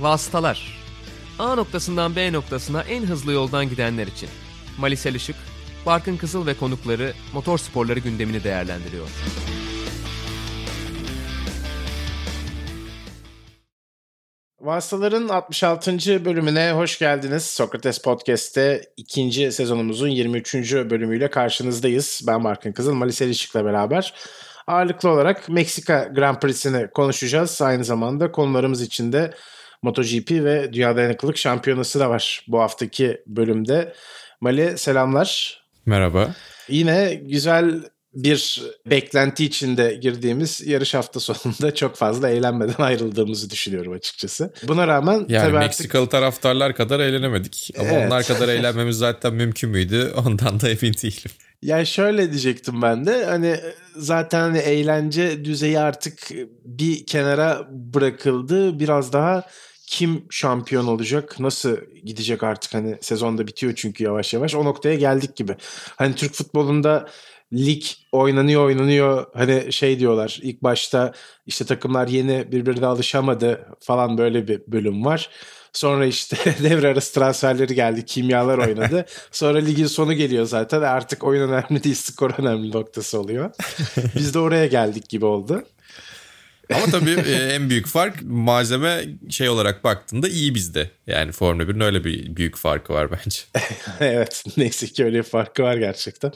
Vasıtalar A noktasından B noktasına en hızlı yoldan gidenler için. Malisel Işık, Barkın Kızıl ve konukları motor sporları gündemini değerlendiriyor. Vasıtaların 66. bölümüne hoş geldiniz. Sokrates Podcast'te ikinci sezonumuzun 23. bölümüyle karşınızdayız. Ben Barkın Kızıl, Malis Elişik'le beraber. Ağırlıklı olarak Meksika Grand Prix'sini konuşacağız. Aynı zamanda konularımız içinde MotoGP ve Dünya Dayanıklılık Şampiyonası da var bu haftaki bölümde. Mali selamlar. Merhaba. Yine güzel bir beklenti içinde girdiğimiz yarış hafta sonunda çok fazla eğlenmeden ayrıldığımızı düşünüyorum açıkçası. Buna rağmen yani tabii Meksikalı artık... taraftarlar kadar eğlenemedik. Ama Evet. onlar kadar eğlenmemiz zaten mümkün müydü? Ondan da emin değilim. Ya şöyle diyecektim ben de hani zaten hani eğlence düzeyi artık bir kenara bırakıldı. Biraz daha kim şampiyon olacak, nasıl gidecek artık hani sezonda bitiyor çünkü yavaş yavaş o noktaya geldik gibi. Hani Türk futbolunda lig oynanıyor oynanıyor hani şey diyorlar ilk başta işte takımlar yeni birbirine alışamadı falan böyle bir bölüm var. Sonra işte devre arası transferleri geldi. Kimyalar oynadı. Sonra ligin sonu geliyor zaten. Artık oyun önemli değil skor önemli noktası oluyor. Biz de oraya geldik gibi oldu. Ama tabii e, en büyük fark malzeme şey olarak baktığında iyi bizde. Yani Formula 1'in öyle bir büyük farkı var bence. evet neyse ki öyle bir farkı var gerçekten.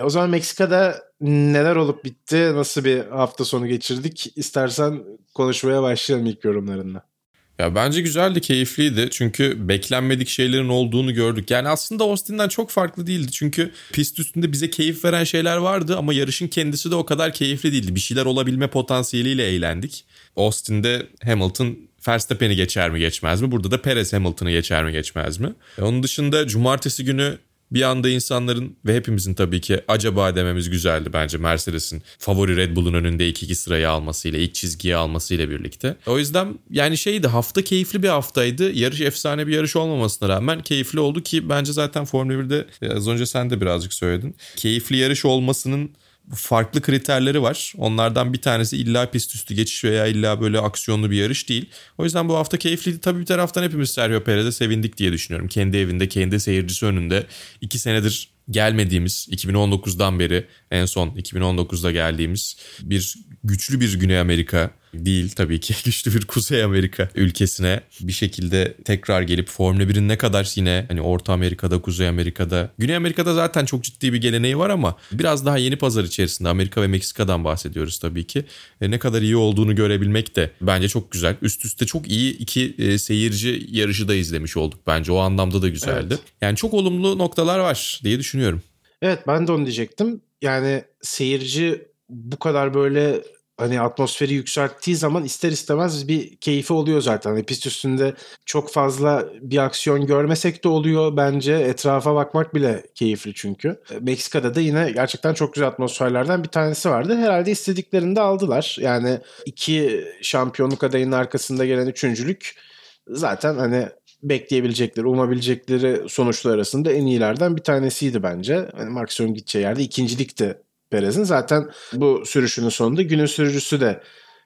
O zaman Meksika'da neler olup bitti? Nasıl bir hafta sonu geçirdik? İstersen konuşmaya başlayalım ilk yorumlarınla. Ya bence güzeldi, keyifliydi. Çünkü beklenmedik şeylerin olduğunu gördük. Yani aslında Austin'den çok farklı değildi. Çünkü pist üstünde bize keyif veren şeyler vardı ama yarışın kendisi de o kadar keyifli değildi. Bir şeyler olabilme potansiyeliyle eğlendik. Austin'de Hamilton Verstappen'i geçer mi geçmez mi? Burada da Perez Hamilton'ı geçer mi geçmez mi? E, Onun dışında cumartesi günü bir anda insanların ve hepimizin tabii ki acaba dememiz güzeldi bence Mercedes'in favori Red Bull'un önünde ilk iki sırayı almasıyla, ilk çizgiyi almasıyla birlikte. O yüzden yani şeydi hafta keyifli bir haftaydı. Yarış efsane bir yarış olmamasına rağmen keyifli oldu ki bence zaten Formula 1'de e, az önce sen de birazcık söyledin. Keyifli yarış olmasının farklı kriterleri var. Onlardan bir tanesi illa pist üstü geçiş veya illa böyle aksiyonlu bir yarış değil. O yüzden bu hafta keyifliydi. Tabii bir taraftan hepimiz Sergio Perez'e sevindik diye düşünüyorum. Kendi evinde, kendi seyircisi önünde. iki senedir gelmediğimiz 2019'dan beri en son 2019'da geldiğimiz bir güçlü bir Güney Amerika değil tabii ki güçlü bir Kuzey Amerika ülkesine bir şekilde tekrar gelip Formula 1'in ne kadar yine hani Orta Amerika'da, Kuzey Amerika'da, Güney Amerika'da zaten çok ciddi bir geleneği var ama biraz daha yeni pazar içerisinde Amerika ve Meksika'dan bahsediyoruz tabii ki. E, ne kadar iyi olduğunu görebilmek de bence çok güzel. Üst üste çok iyi iki e, seyirci yarışı da izlemiş olduk bence. O anlamda da güzeldi. Evet. Yani çok olumlu noktalar var diye düşünüyorum. Evet ben de onu diyecektim. Yani seyirci bu kadar böyle hani atmosferi yükselttiği zaman ister istemez bir keyfi oluyor zaten. Hani pist üstünde çok fazla bir aksiyon görmesek de oluyor bence. Etrafa bakmak bile keyifli çünkü. Meksika'da da yine gerçekten çok güzel atmosferlerden bir tanesi vardı. Herhalde istediklerini de aldılar. Yani iki şampiyonluk adayının arkasında gelen üçüncülük zaten hani bekleyebilecekleri, umabilecekleri sonuçlar arasında en iyilerden bir tanesiydi bence. Yani maksimum gideceği yerde ikincilikti Perez'in. Zaten bu sürüşünün sonunda günün sürücüsü de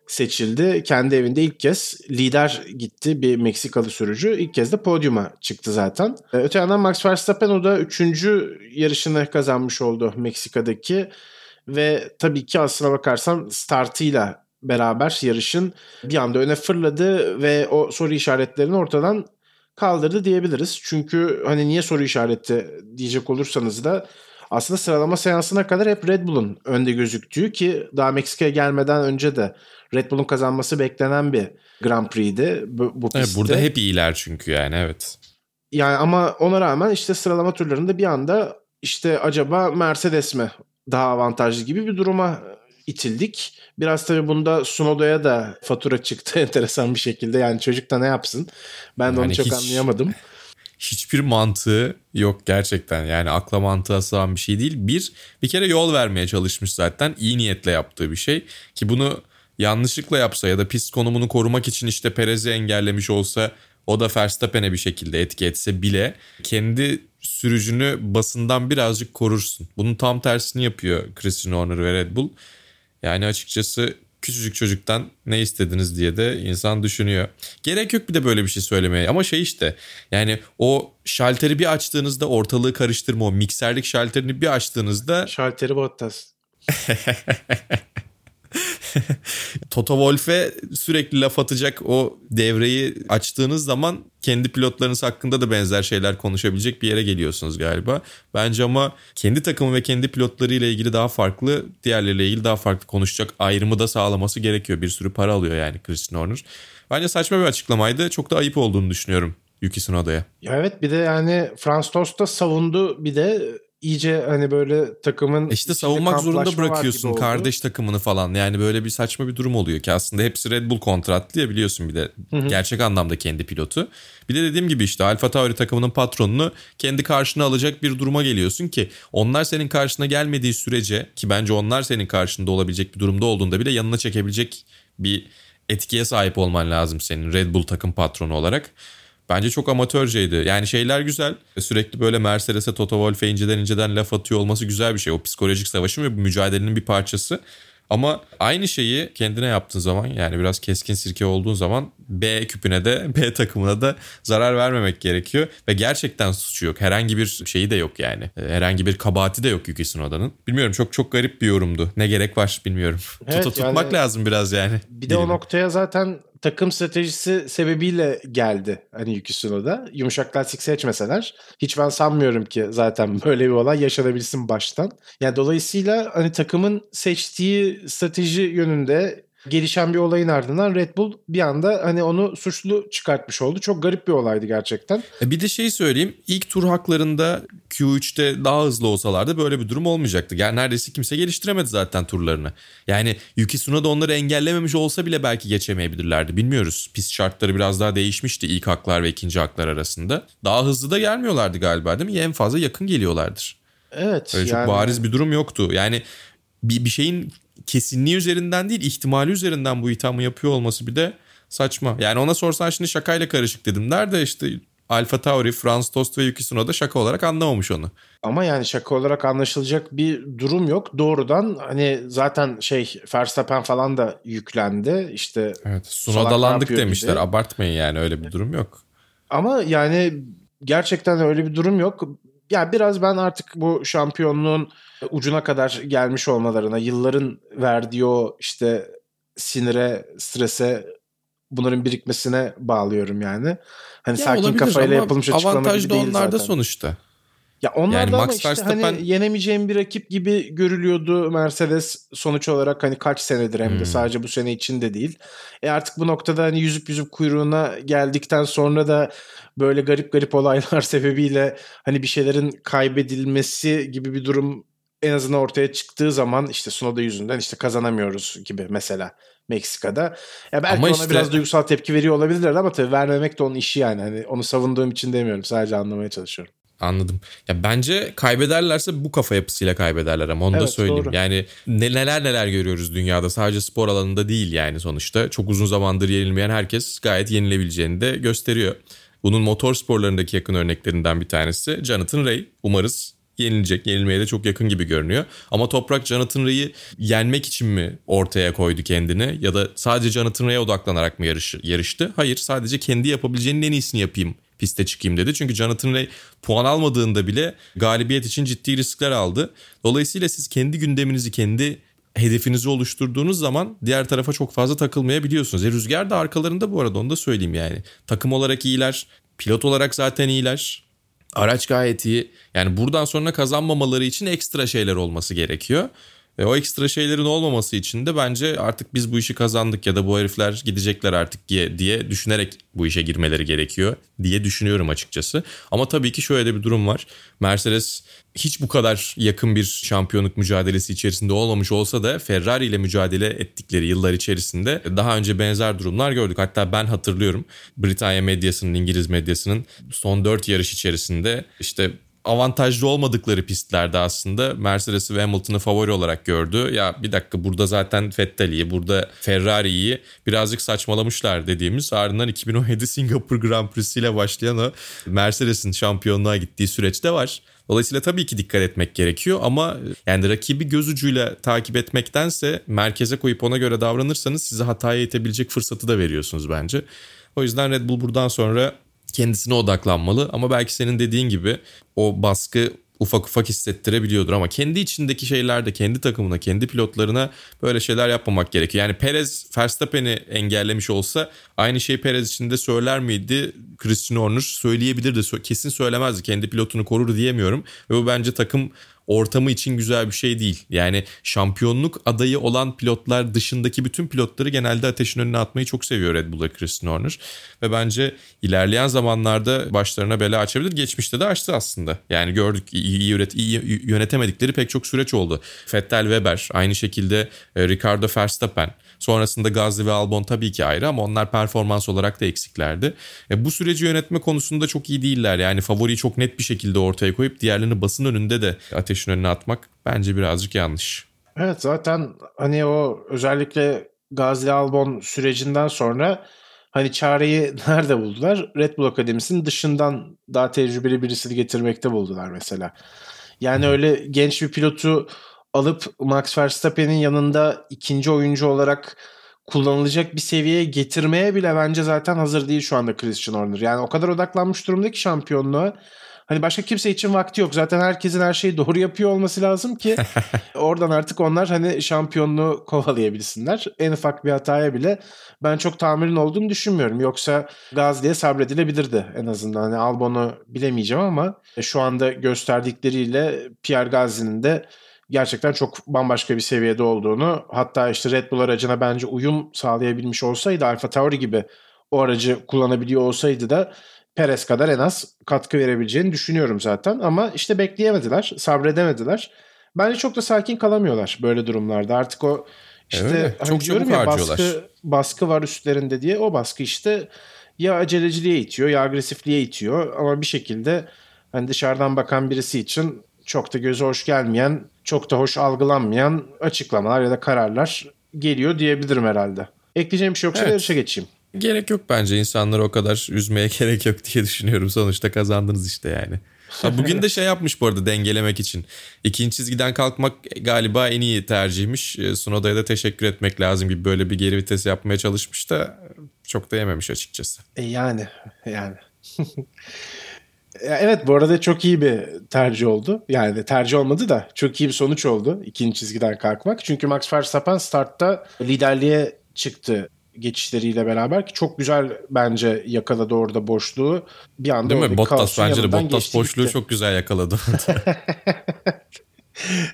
seçildi. Kendi evinde ilk kez lider gitti bir Meksikalı sürücü. İlk kez de podyuma çıktı zaten. Ee, Öte yandan Max Verstappen o da üçüncü yarışını kazanmış oldu Meksika'daki. Ve tabii ki aslına bakarsan startıyla beraber yarışın bir anda öne fırladı ve o soru işaretlerini ortadan kaldırdı diyebiliriz. Çünkü hani niye soru işareti diyecek olursanız da aslında sıralama seansına kadar hep Red Bull'un önde gözüktüğü ki daha Meksika'ya gelmeden önce de Red Bull'un kazanması beklenen bir Grand Prix'di bu, bu Evet, pistte. burada hep iyiler çünkü yani evet. Yani ama ona rağmen işte sıralama turlarında bir anda işte acaba Mercedes mi daha avantajlı gibi bir duruma itildik. Biraz tabii bunda Sunoda'ya da fatura çıktı enteresan bir şekilde. Yani çocuk da ne yapsın? Ben de onu Yani çok hiç- anlayamadım. Hiçbir mantığı yok gerçekten. Yani akla mantığa sığan bir şey değil. Bir, bir kere yol vermeye çalışmış zaten. iyi niyetle yaptığı bir şey. Ki bunu yanlışlıkla yapsa ya da pist konumunu korumak için işte Perez'i engellemiş olsa o da Verstappen'e bir şekilde etki etse bile kendi sürücünü basından birazcık korursun. Bunun tam tersini yapıyor Christian Horner ve Red Bull. Yani açıkçası küçücük çocuktan ne istediniz diye de insan düşünüyor. Gerek yok bir de böyle bir şey söylemeye ama şey işte yani o şalteri bir açtığınızda ortalığı karıştırma o mikserlik şalterini bir açtığınızda Şalteri Bottas. Toto Wolff'e sürekli laf atacak o devreyi açtığınız zaman kendi pilotlarınız hakkında da benzer şeyler konuşabilecek bir yere geliyorsunuz galiba. Bence ama kendi takımı ve kendi pilotlarıyla ilgili daha farklı, diğerleriyle ilgili daha farklı konuşacak ayrımı da sağlaması gerekiyor. Bir sürü para alıyor yani Christian Horner. Bence saçma bir açıklamaydı. Çok da ayıp olduğunu düşünüyorum Yuki Tsunoda'ya. Ya evet bir de yani Franz Tost da savundu bir de iyice hani böyle takımın İşte içinde savunmak zorunda bırakıyorsun kardeş takımını falan. Yani böyle bir saçma bir durum oluyor ki aslında hepsi Red Bull kontratlı ya biliyorsun bir de gerçek anlamda kendi pilotu. Bir de dediğim gibi işte Alfa Tauri takımının patronunu kendi karşına alacak bir duruma geliyorsun ki onlar senin karşına gelmediği sürece ki bence onlar senin karşında olabilecek bir durumda olduğunda bile yanına çekebilecek bir etkiye sahip olman lazım senin Red Bull takım patronu olarak. Bence çok amatörceydi. Yani şeyler güzel. Sürekli böyle Mercedes'e Toto Wolff'e inceden inceden laf atıyor olması güzel bir şey. O psikolojik savaşın ve bu mücadelenin bir parçası. Ama aynı şeyi kendine yaptığın zaman yani biraz keskin sirke olduğun zaman B küpüne de B takımına da zarar vermemek gerekiyor. Ve gerçekten suçu yok. Herhangi bir şeyi de yok yani. Herhangi bir kabahati de yok Yuki Tsunoda'nın. Bilmiyorum çok çok garip bir yorumdu. Ne gerek var bilmiyorum. Evet, Tuta tutmak yani- lazım biraz yani. Bir de o Dilimi. noktaya zaten takım stratejisi sebebiyle geldi hani Yuki Tsunoda. Yumuşak lastik seçmeseler hiç ben sanmıyorum ki zaten böyle bir olay yaşanabilsin baştan. Yani dolayısıyla hani takımın seçtiği strateji yönünde gelişen bir olayın ardından Red Bull bir anda hani onu suçlu çıkartmış oldu. Çok garip bir olaydı gerçekten. E Bir de şey söyleyeyim. İlk tur haklarında Q3'te daha hızlı olsalardı böyle bir durum olmayacaktı. Yani neredeyse kimse geliştiremedi zaten turlarını. Yani Yuki Tsunoda onları engellememiş olsa bile belki geçemeyebilirlerdi. Bilmiyoruz. Pist şartları biraz daha değişmişti ilk haklar ve ikinci haklar arasında. Daha hızlı da gelmiyorlardı galiba değil mi? En fazla yakın geliyorlardır. Evet. Öyle yani- çok bariz bir durum yoktu. Yani bir, bir şeyin kesinliği üzerinden değil ihtimali üzerinden bu ithamı yapıyor olması bir de saçma. Yani ona sorsan şimdi şakayla karışık dedim. Nerede işte Alfa Tauri, Franz Tost ve Yuki Tsunoda şaka olarak anlamamış onu. Ama yani şaka olarak anlaşılacak bir durum yok. Doğrudan hani zaten şey Verstappen falan da yüklendi. İşte Evet. Sunodalandık demişler. gibi. Abartmayın yani öyle bir durum yok. Ama yani gerçekten öyle bir durum yok. Ya biraz ben artık bu şampiyonluğun ucuna kadar gelmiş olmalarına, yılların verdiği o işte sinire, strese bunların birikmesine bağlıyorum yani. Hani Ya sakin kafayla yapılmış açıklama avantaj gibi da değil onlarda zaten. sonuçta. Ya onlar Yani da Max işte Verstappen- hani yenemeyeceğim bir rakip gibi görülüyordu Mercedes sonuç olarak hani kaç senedir hem de Hmm. sadece bu sene için de değil. E artık bu noktada hani yüzüp yüzüp kuyruğuna geldikten sonra da böyle garip garip olaylar sebebiyle hani bir şeylerin kaybedilmesi gibi bir durum en azından ortaya çıktığı zaman işte Sunoda yüzünden işte kazanamıyoruz gibi mesela Meksika'da. Ya belki Ama ona işte- biraz duygusal tepki veriyor olabilirler ama tabii vermemek de onun işi yani. Hani onu savunduğum için demiyorum. Sadece anlamaya çalışıyorum. Anladım. Ya bence kaybederlerse bu kafa yapısıyla kaybederler ama onu da Evet, söyleyeyim. doğru. Yani ne- neler neler görüyoruz dünyada sadece spor alanında değil yani sonuçta. Çok uzun zamandır yenilmeyen herkes gayet yenilebileceğini de gösteriyor. Bunun motor sporlarındaki yakın örneklerinden bir tanesi Jonathan Ray. Umarız yenilecek. Yenilmeye de çok yakın gibi görünüyor. Ama Toprak Jonathan Ray'i yenmek için mi ortaya koydu kendini? Ya da sadece Jonathan Ray'e odaklanarak mı yarış, yarıştı? Hayır sadece kendi yapabileceğinin en iyisini yapayım piste çıkayım dedi. Çünkü Jonathan Ray puan almadığında bile galibiyet için ciddi riskler aldı. Dolayısıyla siz kendi gündeminizi, kendi hedefinizi oluşturduğunuz zaman diğer tarafa çok fazla takılmayabiliyorsunuz. E, Rüzgar da arkalarında bu arada onu da söyleyeyim yani. Takım olarak iyiler, pilot olarak zaten iyiler. Araç gayet iyi. Yani buradan sonra kazanmamaları için ekstra şeyler olması gerekiyor. Ve o ekstra şeylerin olmaması için de bence artık biz bu işi kazandık ya da bu herifler gidecekler artık diye, diye düşünerek bu işe girmeleri gerekiyor diye düşünüyorum açıkçası. Ama tabii ki şöyle de bir durum var. Mercedes hiç bu kadar yakın bir şampiyonluk mücadelesi içerisinde olmamış olsa da Ferrari ile mücadele ettikleri yıllar içerisinde daha önce benzer durumlar gördük. Hatta ben hatırlıyorum Britanya medyasının, İngiliz medyasının son 4 yarış içerisinde işte avantajlı olmadıkları pistlerde aslında Mercedes'i ve Hamilton'ı favori olarak gördü. Ya bir dakika burada zaten Vettel'i, burada Ferrari'yi birazcık saçmalamışlar dediğimiz ardından 2017 Singapur Grand Prix ile başlayan o Mercedes'in şampiyonluğa gittiği süreçte var. Dolayısıyla tabii ki dikkat etmek gerekiyor ama yani rakibi göz ucuyla takip etmektense merkeze koyup ona göre davranırsanız size hataya itebilecek fırsatı da veriyorsunuz bence. O yüzden Red Bull buradan sonra kendisine odaklanmalı ama belki senin dediğin gibi o baskı ufak ufak hissettirebiliyordur ama kendi içindeki şeylerde kendi takımına, kendi pilotlarına böyle şeyler yapmamak gerekiyor. Yani Perez Verstappen'i engellemiş olsa aynı şeyi Perez için de söyler miydi? Christian Horner söyleyebilirdi. Kesin söylemezdi. Kendi pilotunu korur diyemiyorum. Ve bu bence takım ortamı için güzel bir şey değil. Yani şampiyonluk adayı olan pilotlar dışındaki bütün pilotları genelde ateşin önüne atmayı çok seviyor Red Bull'a Christian Horner. Ve bence ilerleyen zamanlarda başlarına bela açabilir. Geçmişte de açtı aslında. Yani gördük iyi, üret, iyi yönetemedikleri pek çok süreç oldu. Vettel Weber, aynı şekilde e, Ricardo Verstappen. Sonrasında Gazli ve Albon tabii ki ayrı ama onlar performans olarak da eksiklerdi. E, bu süreci yönetme konusunda çok iyi değiller. Yani favoriyi çok net bir şekilde ortaya koyup diğerlerini basın önünde de ateşin önüne atmak bence birazcık yanlış. Evet zaten hani o özellikle Gazli Albon sürecinden sonra hani çareyi nerede buldular? Red Bull Akademisi'nin dışından daha tecrübeli birisini getirmekte buldular mesela. Yani hmm. öyle genç bir pilotu alıp Max Verstappen'in yanında ikinci oyuncu olarak kullanılacak bir seviyeye getirmeye bile bence zaten hazır değil şu anda Christian Horner. Yani o kadar odaklanmış durumda ki şampiyonluğa. Hani başka kimse için vakti yok. Zaten herkesin her şeyi doğru yapıyor olması lazım ki oradan artık onlar hani şampiyonluğu kovalayabilsinler. En ufak bir hataya bile ben çok tahammülün olduğunu düşünmüyorum. Yoksa Gazli'ye sabredilebilirdi en azından. Hani Albon'u bilemeyeceğim ama şu anda gösterdikleriyle Pierre Gasly'nin de gerçekten çok bambaşka bir seviyede olduğunu hatta işte Red Bull aracına bence uyum sağlayabilmiş olsaydı Alfa Tauri gibi o aracı kullanabiliyor olsaydı da Perez kadar en az katkı verebileceğini düşünüyorum zaten ama işte bekleyemediler, sabredemediler. Bence çok da sakin kalamıyorlar böyle durumlarda. Artık o işte evet, hani çok diyorum ya baskı, baskı var üstlerinde diye o baskı işte ya aceleciliğe itiyor ya agresifliğe itiyor ama bir şekilde hani dışarıdan bakan birisi için çok da göze hoş gelmeyen, çok da hoş algılanmayan açıklamalar ya da kararlar geliyor diyebilirim herhalde. Ekleyeceğim bir şey yoksa evet. yarışa geçeyim. Gerek yok bence insanları o kadar üzmeye gerek yok diye düşünüyorum. Sonuçta kazandınız işte yani. Ha, bugün de şey yapmış bu arada dengelemek için. İkinci çizgiden kalkmak galiba en iyi tercihmiş. E, Sunoda'ya da teşekkür etmek lazım gibi böyle bir geri vites yapmaya çalışmış da çok da yememiş açıkçası. E yani yani. Evet bu arada çok iyi bir tercih oldu. Yani tercih olmadı da çok iyi bir sonuç oldu ikinci çizgiden kalkmak. Çünkü Max Verstappen startta liderliğe çıktı geçişleriyle beraber ki çok güzel bence yakaladı orada boşluğu. Bir anda Değil mi? Bottas bence de Bottas boşluğu gitti. çok güzel yakaladı.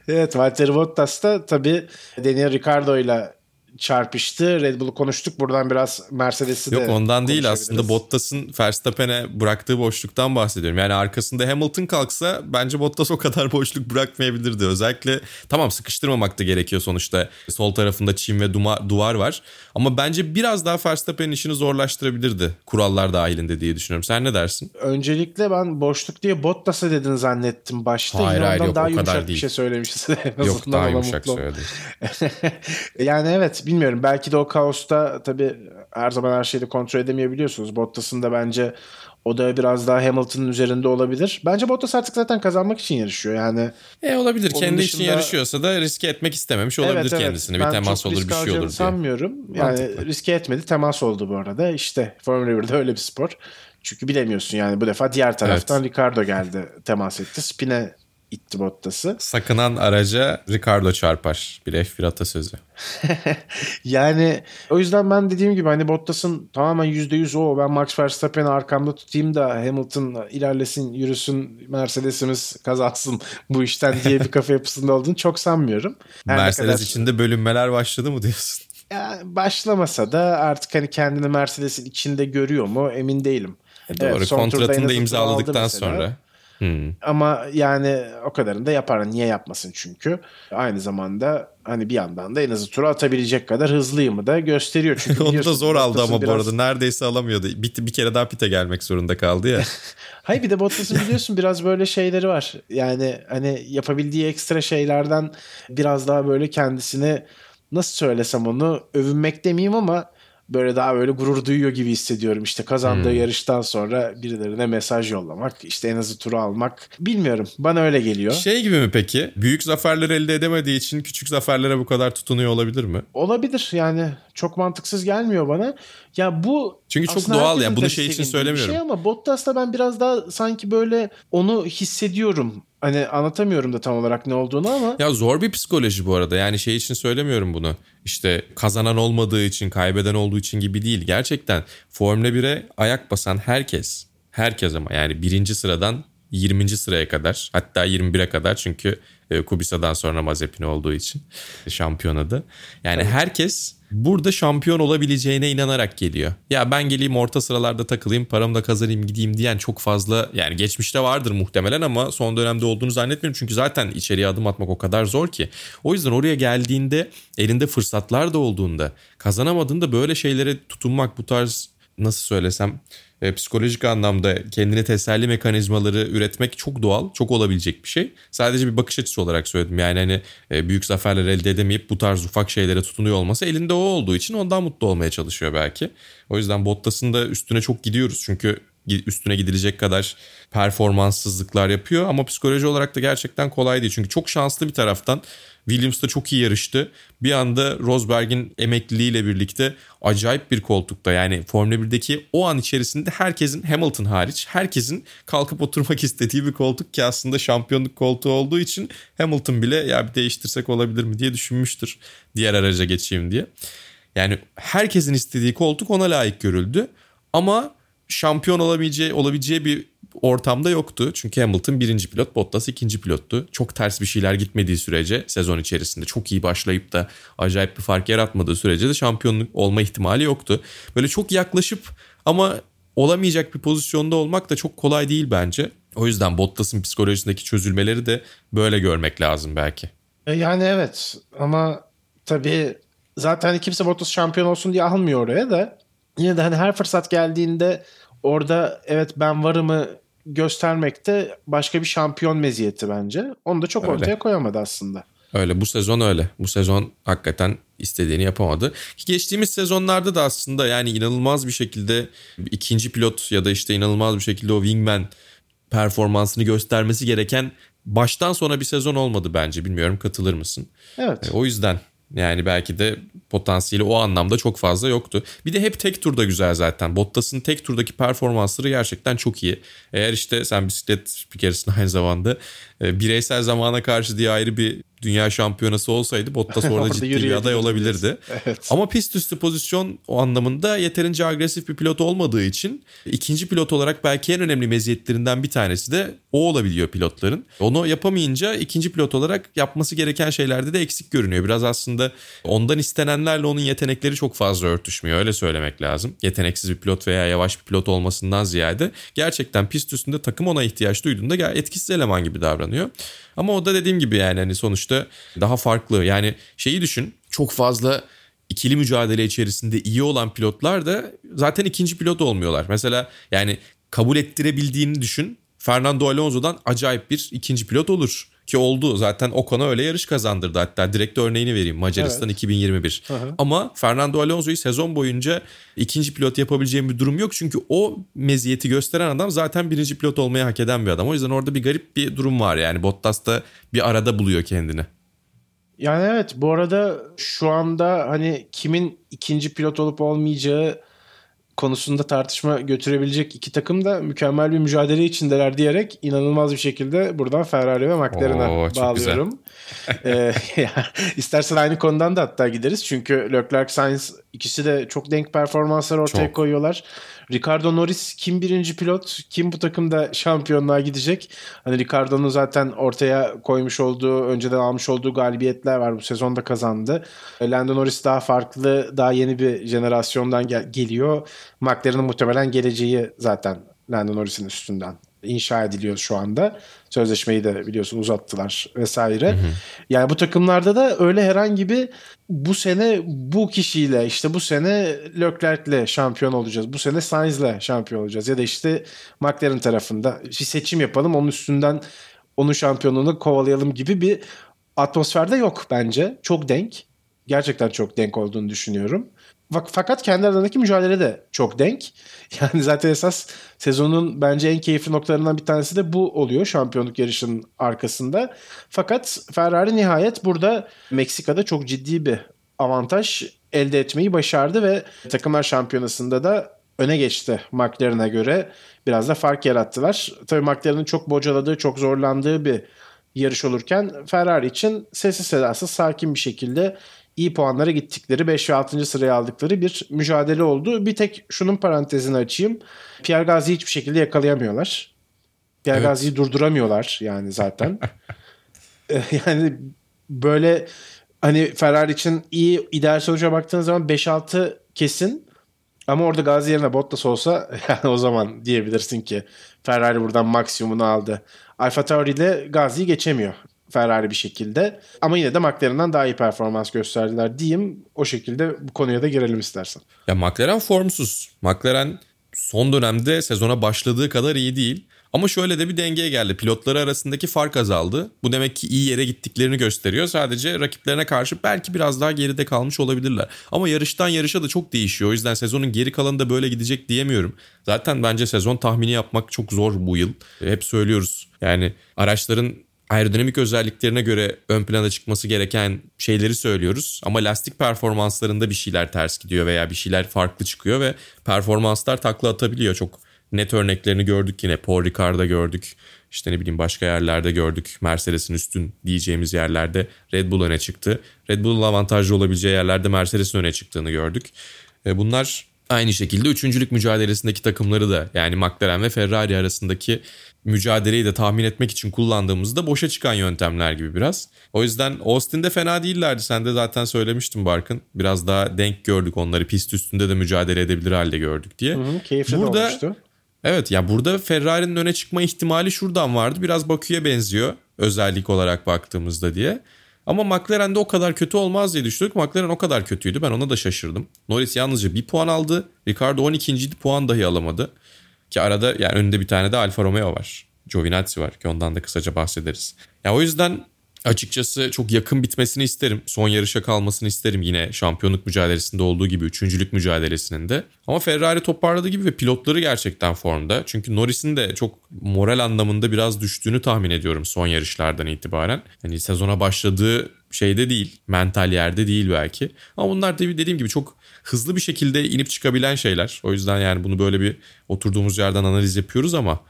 evet Valtteri Bottas da tabii Daniel Ricciardo ile çarpıştı. Red Bull'u konuştuk. Buradan biraz Mercedes'i de Yok ondan değil aslında Bottas'ın Verstappen'e bıraktığı boşluktan bahsediyorum. Yani arkasında Hamilton kalksa bence Bottas o kadar boşluk bırakmayabilirdi. Özellikle tamam sıkıştırmamak da gerekiyor sonuçta. Sol tarafında çim ve duma, duvar var. Ama bence biraz daha Verstappen'in işini zorlaştırabilirdi. Kurallar dahilinde diye düşünüyorum. Sen ne dersin? Öncelikle ben boşluk diye Bottas'a dedin zannettim başta. Hayır hayır yok daha o kadar değil. bir şey söylemişsin. yok daha yumuşak söyledim. yani evet bilmiyorum. Belki de o kaosta tabii her zaman her şeyi kontrol edemeyebiliyorsunuz. Bottas'ın da bence o da biraz daha Hamilton'ın üzerinde olabilir. Bence Bottas artık zaten kazanmak için yarışıyor. Yani e olabilir. Kendi dışında... için yarışıyorsa da riske etmek istememiş olabilir evet, evet. kendisine. Bir temas olur, bir şey olur diye. sanmıyorum. Yani Mantıklı. riske etmedi. Temas oldu bu arada. İşte Formula 1'de öyle bir spor. Çünkü bilemiyorsun yani bu defa diğer taraftan evet. Ricardo geldi temas etti. Spine itti Bottas'ı. Sakınan araca Ricardo çarpar. Bir F1 atasözü. yani o yüzden ben dediğim gibi hani Bottas'ın tamamen %100 o ben Max Verstappen'i arkamda tutayım da Hamilton ilerlesin yürüsün Mercedes'imiz kazansın bu işten diye bir kafa yapısında olduğunu çok sanmıyorum. Her Mercedes kadar... içinde bölünmeler başladı mı diyorsun? Ya başlamasa da artık hani kendini Mercedes'in içinde görüyor mu emin değilim. E doğru evet, kontratını da imzaladıktan sonra. Hmm. Ama yani o kadarını da yapar. Niye yapmasın çünkü. Aynı zamanda hani bir yandan da en azı tura atabilecek kadar hızlıyım da gösteriyor. Çünkü Onu da zor aldı ama bu biraz- arada neredeyse alamıyordu. Bir, bir kere daha pite gelmek zorunda kaldı ya. Hayır bir de Bottas'ın biliyorsun biraz böyle şeyleri var. Yani hani yapabildiği ekstra şeylerden biraz daha böyle kendisini nasıl söylesem onu övünmek demeyeyim ama böyle daha böyle gurur duyuyor gibi hissediyorum. İşte kazandığı Hmm. yarıştan sonra birilerine mesaj yollamak, işte en azı turu almak. Bilmiyorum. Bana öyle geliyor. Şey gibi mi peki? Büyük zaferler elde edemediği için küçük zaferlere bu kadar tutunuyor olabilir mi? Olabilir yani çok mantıksız gelmiyor bana. Ya bu Çünkü çok doğal yani bunu şey için bir söylemiyorum. Şey ama Bottas'ta ben biraz daha sanki böyle onu hissediyorum. Hani anlatamıyorum da tam olarak ne olduğunu ama Ya zor bir psikoloji bu arada. Yani şey için söylemiyorum bunu. İşte kazanan olmadığı için, kaybeden olduğu için gibi değil. Gerçekten Formula 1'e ayak basan herkes, herkes ama yani birinci sıradan 20. sıraya kadar hatta 21'e kadar çünkü e, Kubica'dan sonra Mazepin olduğu için şampiyonada. Yani herkes burada şampiyon olabileceğine inanarak geliyor. Ya ben geleyim orta sıralarda takılayım paramı da kazanayım gideyim diyen çok fazla yani geçmişte vardır muhtemelen ama son dönemde olduğunu zannetmiyorum. Çünkü zaten içeriye adım atmak o kadar zor ki. O yüzden oraya geldiğinde elinde fırsatlar da olduğunda kazanamadığında böyle şeylere tutunmak bu tarz nasıl söylesem e, psikolojik anlamda kendine teselli mekanizmaları üretmek çok doğal, çok olabilecek bir şey. Sadece bir bakış açısı olarak söyledim. Yani hani e, büyük zaferler elde edemeyip bu tarz ufak şeylere tutunuyor olması elinde o olduğu için ondan mutlu olmaya çalışıyor belki. O yüzden Bottas'ın da üstüne çok gidiyoruz. Çünkü üstüne gidilecek kadar performanssızlıklar yapıyor ama psikoloji olarak da gerçekten kolay değil. Çünkü çok şanslı bir taraftan Williams da çok iyi yarıştı. Bir anda Rosberg'in emekliliğiyle birlikte acayip bir koltukta yani Formula 1'deki o an içerisinde herkesin Hamilton hariç herkesin kalkıp oturmak istediği bir koltuk ki aslında şampiyonluk koltuğu olduğu için Hamilton bile ya bir değiştirsek olabilir mi diye düşünmüştür diğer araca geçeyim diye. Yani herkesin istediği koltuk ona layık görüldü ama şampiyon olabileceği olabileceği bir ortamda yoktu. Çünkü Hamilton birinci pilot, Bottas ikinci pilottu. Çok ters bir şeyler gitmediği sürece sezon içerisinde çok iyi başlayıp da acayip bir fark yaratmadığı sürece de şampiyonluk olma ihtimali yoktu. Böyle çok yaklaşıp ama olamayacak bir pozisyonda olmak da çok kolay değil bence. O yüzden Bottas'ın psikolojisindeki çözülmeleri de böyle görmek lazım belki. E, Yani evet ama tabii zaten kimse Bottas şampiyon olsun diye almıyor oraya da yine de hani her fırsat geldiğinde orada evet ben varımı göstermekte başka bir şampiyon meziyeti bence. Onu da çok Öyle. ortaya koyamadı aslında. Öyle bu sezon öyle. Bu sezon hakikaten istediğini yapamadı. Ki geçtiğimiz sezonlarda da aslında yani inanılmaz bir şekilde ikinci pilot ya da işte inanılmaz bir şekilde o wingman performansını göstermesi gereken baştan sona bir sezon olmadı bence. Bilmiyorum katılır mısın? Evet. E, O yüzden yani belki de potansiyeli o anlamda çok fazla yoktu. Bir de hep tek turda güzel zaten. Bottas'ın tek turdaki performansları gerçekten çok iyi. Eğer işte sen bisiklet spikersın aynı zamanda bireysel zamana karşı diye ayrı bir dünya şampiyonası olsaydı Bottas orada, Orada ciddi bir aday olabilirdi. Evet. Ama pist üstü pozisyon o anlamında yeterince agresif bir pilot olmadığı için ikinci pilot olarak belki en önemli meziyetlerinden bir tanesi de o olabiliyor pilotların. Onu yapamayınca ikinci pilot olarak yapması gereken şeylerde de eksik görünüyor. Biraz aslında ondan istenenlerle onun yetenekleri çok fazla örtüşmüyor öyle söylemek lazım. Yeteneksiz bir pilot veya yavaş bir pilot olmasından ziyade gerçekten pist üstünde takım ona ihtiyaç duyduğunda etkisiz eleman gibi davranıyor. Ama o da dediğim gibi yani hani sonuçta daha farklı. Yani şeyi düşün çok fazla ikili mücadele içerisinde iyi olan pilotlar da zaten ikinci pilot olmuyorlar. Mesela yani kabul ettirebildiğini düşün. Fernando Alonso'dan acayip bir ikinci pilot olur. Ki oldu zaten Ocon'a öyle yarış kazandırdı hatta direkt örneğini vereyim Macaristan 2021. Hı hı. Ama Fernando Alonso'yu sezon boyunca ikinci pilot yapabileceğim bir durum yok. Çünkü o meziyeti gösteren adam zaten birinci pilot olmayı hak eden bir adam. O yüzden orada bir garip bir durum var yani Bottas da bir arada buluyor kendini. Yani evet bu arada şu anda hani kimin ikinci pilot olup olmayacağı konusunda tartışma götürebilecek iki takım da mükemmel bir mücadele içindeler diyerek inanılmaz bir şekilde buradan Ferrari ve McLaren'a bağlıyorum. ee, istersen aynı konudan da hatta gideriz. Çünkü Leclerc Sainz ikisi de çok denk performanslar ortaya Çok. koyuyorlar. Ricardo Norris kim birinci pilot, kim bu takımda şampiyonluğa gidecek? Hani Ricardo'nun zaten ortaya koymuş olduğu, önceden almış olduğu galibiyetler var. Bu sezonda kazandı. E, Lando Norris daha farklı, daha yeni bir jenerasyondan gel- geliyor. McLaren'ın muhtemelen geleceği zaten Lando Norris'in üstünden inşa ediliyor şu anda. Sözleşmeyi de biliyorsun uzattılar vesaire. Hı hı. Yani bu takımlarda da öyle herhangi bir bu sene bu kişiyle işte bu sene Leclerc'le şampiyon olacağız. Bu sene Sainz'le şampiyon olacağız. Ya da işte McLaren tarafında bir seçim yapalım onun üstünden onun şampiyonluğunu kovalayalım gibi bir atmosferde yok bence. Çok denk. Gerçekten çok denk olduğunu düşünüyorum. Fakat kendi aralarındaki mücadele de çok denk. Yani zaten esas sezonun bence en keyifli noktalarından bir tanesi de bu oluyor şampiyonluk yarışının arkasında. Fakat Ferrari nihayet burada Meksika'da çok ciddi bir avantaj elde etmeyi başardı ve takımlar şampiyonasında da öne geçti McLaren'a göre. Biraz da fark yarattılar. Tabii McLaren'ın çok bocaladığı, çok zorlandığı bir yarış olurken Ferrari için sessiz sedasız sakin bir şekilde iyi puanlara gittikleri 5 ve 6. sıraya aldıkları bir mücadele oldu. Bir tek şunun parantezini açayım. Pierre Gasly'yi hiçbir şekilde yakalayamıyorlar. Pierre evet. Gasly'yi durduramıyorlar yani zaten. yani böyle hani Ferrari için iyi ideal sonuca baktığınız zaman 5-6 kesin ama orada Gazi yerine Bottas olsa yani o zaman diyebilirsin ki Ferrari buradan maksimumunu aldı. Alfa Tauri ile Gazi'yi geçemiyor Ferrari bir şekilde. Ama yine de McLaren'dan daha iyi performans gösterdiler diyeyim. O şekilde bu konuya da girelim istersen. Ya McLaren formsuz. McLaren son dönemde sezona başladığı kadar iyi değil. Ama şöyle de bir dengeye geldi. Pilotları arasındaki fark azaldı. Bu demek ki iyi yere gittiklerini gösteriyor. Sadece rakiplerine karşı belki biraz daha geride kalmış olabilirler. Ama yarıştan yarışa da çok değişiyor. O yüzden sezonun geri kalanı da böyle gidecek diyemiyorum. Zaten bence sezon tahmini yapmak çok zor bu yıl. Hep söylüyoruz. Yani araçların aerodinamik özelliklerine göre ön plana çıkması gereken şeyleri söylüyoruz. Ama lastik performanslarında bir şeyler ters gidiyor veya bir şeyler farklı çıkıyor ve performanslar takla atabiliyor. Çok net örneklerini gördük yine. Paul Ricard'da gördük. İşte ne bileyim başka yerlerde gördük. Mercedes'in üstün diyeceğimiz yerlerde Red Bull öne çıktı. Red Bull'un avantajlı olabileceği yerlerde Mercedes'in öne çıktığını gördük. E, bunlar Aynı şekilde üçüncülük mücadelesindeki takımları da yani McLaren ve Ferrari arasındaki mücadeleyi de tahmin etmek için kullandığımızda boşa çıkan yöntemler gibi biraz. O yüzden Austin'de fena değillerdi. Sen de zaten söylemiştin Barkın. Biraz daha denk gördük onları. Pist üstünde de mücadele edebilir halde gördük diye. Hı hı, keyifli burada, olmuştu. Evet ya burada Ferrari'nin öne çıkma ihtimali şuradan vardı. Biraz Bakü'ye benziyor özellik olarak baktığımızda diye. Ama McLaren'de o kadar kötü olmaz diye düşündük. McLaren o kadar kötüydü. Ben ona da şaşırdım. Norris yalnızca bir puan aldı. Ricardo 12. puan dahi alamadı. Ki arada yani önünde bir tane de Alfa Romeo var. Giovinazzi var ki ondan da kısaca bahsederiz. Ya o yüzden açıkçası çok yakın bitmesini isterim. Son yarışa kalmasını isterim yine şampiyonluk mücadelesinde olduğu gibi üçüncülük mücadelesinin de. Ama Ferrari toparladığı gibi ve pilotları gerçekten formda. Çünkü Norris'in de çok moral anlamında biraz düştüğünü tahmin ediyorum son yarışlardan itibaren. Yani sezona başladığı şeyde değil, mental yerde değil belki. Ama bunlar tabii dediğim gibi çok hızlı bir şekilde inip çıkabilen şeyler. O yüzden yani bunu böyle bir oturduğumuz yerden analiz yapıyoruz ama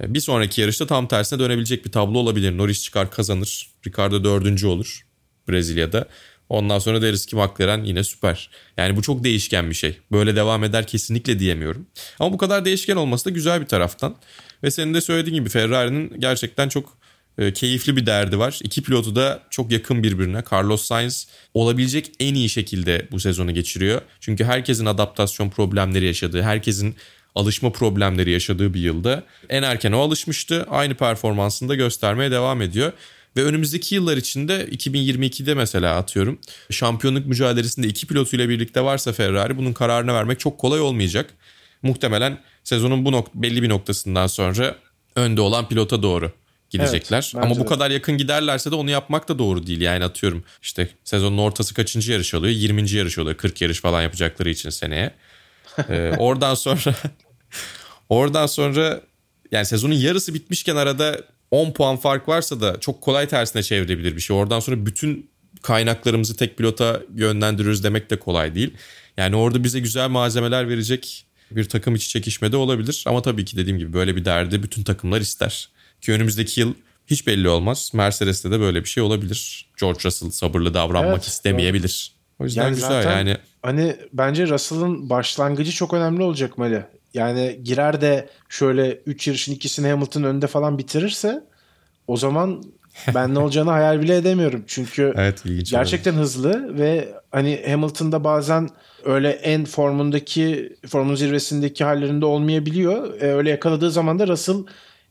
e, bir sonraki yarışta tam tersine dönebilecek bir tablo olabilir. Norris çıkar kazanır. Ricardo dördüncü olur Brezilya'da. Ondan sonra deriz ki McLaren yine süper. Yani bu çok değişken bir şey. Böyle devam eder kesinlikle diyemiyorum. Ama bu kadar değişken olması da güzel bir taraftan. Ve senin de söylediğin gibi Ferrari'nin gerçekten çok e, keyifli bir derdi var. İki pilotu da çok yakın birbirine. Carlos Sainz olabilecek en iyi şekilde bu sezonu geçiriyor. Çünkü herkesin adaptasyon problemleri yaşadığı, herkesin alışma problemleri yaşadığı bir yılda en erken o alışmıştı. Aynı performansını da göstermeye devam ediyor. Ve önümüzdeki yıllar içinde 2022'de mesela atıyorum şampiyonluk mücadelesinde iki pilotuyla birlikte varsa Ferrari bunun kararını vermek çok kolay olmayacak. Muhtemelen sezonun bu nok- belli bir noktasından sonra önde olan pilota doğru gidecekler. Evet, Ama bu kadar yakın giderlerse de onu yapmak da doğru değil. Yani atıyorum işte sezonun ortası kaçıncı yarış oluyor? 20. yarış oluyor. 40 yarış falan yapacakları için seneye. Ee, oradan sonra oradan sonra yani sezonun yarısı bitmişken arada 10 puan fark varsa da çok kolay tersine çevirebilir bir şey. Oradan sonra bütün kaynaklarımızı tek pilota yönlendiriyoruz demek de kolay değil. Yani orada bize güzel malzemeler verecek bir takım içi çekişmede olabilir. Ama tabii ki dediğim gibi böyle bir derdi bütün takımlar ister. Ki önümüzdeki yıl hiç belli olmaz. Mercedes'te de böyle bir şey olabilir. George Russell sabırlı davranmak evet, istemeyebilir. O yüzden yani güzel zaten, yani. Hani bence Russell'ın başlangıcı çok önemli olacak Mali. Yani girer de şöyle 3 yarışın ikisini Hamilton önünde falan bitirirse o zaman ben ne olacağını hayal bile edemiyorum. Çünkü evet, gerçekten olabilir. hızlı ve hani Hamilton'da bazen öyle en formundaki formun zirvesindeki hallerinde olmayabiliyor. E, öyle yakaladığı zaman da Russell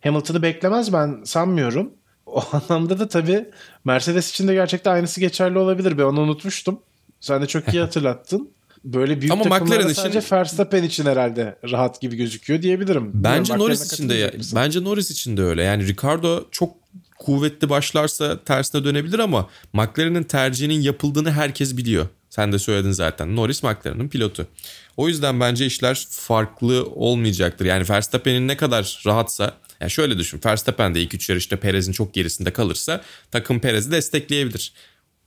Hamilton'ı beklemez ben sanmıyorum. O anlamda da tabii Mercedes için de gerçekten aynısı geçerli olabilir. Ben onu unutmuştum. Sen de çok iyi hatırlattın. Böyle büyük Ama takımlarda McLaren sadece için- Verstappen için herhalde rahat gibi gözüküyor diyebilirim. Bence Bilmiyorum, Norris için de bence Norris için de öyle. Yani Ricardo çok kuvvetli başlarsa tersine dönebilir ama McLaren'in tercihinin yapıldığını herkes biliyor. Sen de söyledin zaten. Norris McLaren'ın pilotu. O yüzden bence işler farklı olmayacaktır. Yani Verstappen'in ne kadar rahatsa yani şöyle düşün. Verstappen de ilk üç yarışta Perez'in çok gerisinde kalırsa takım Perez'i destekleyebilir.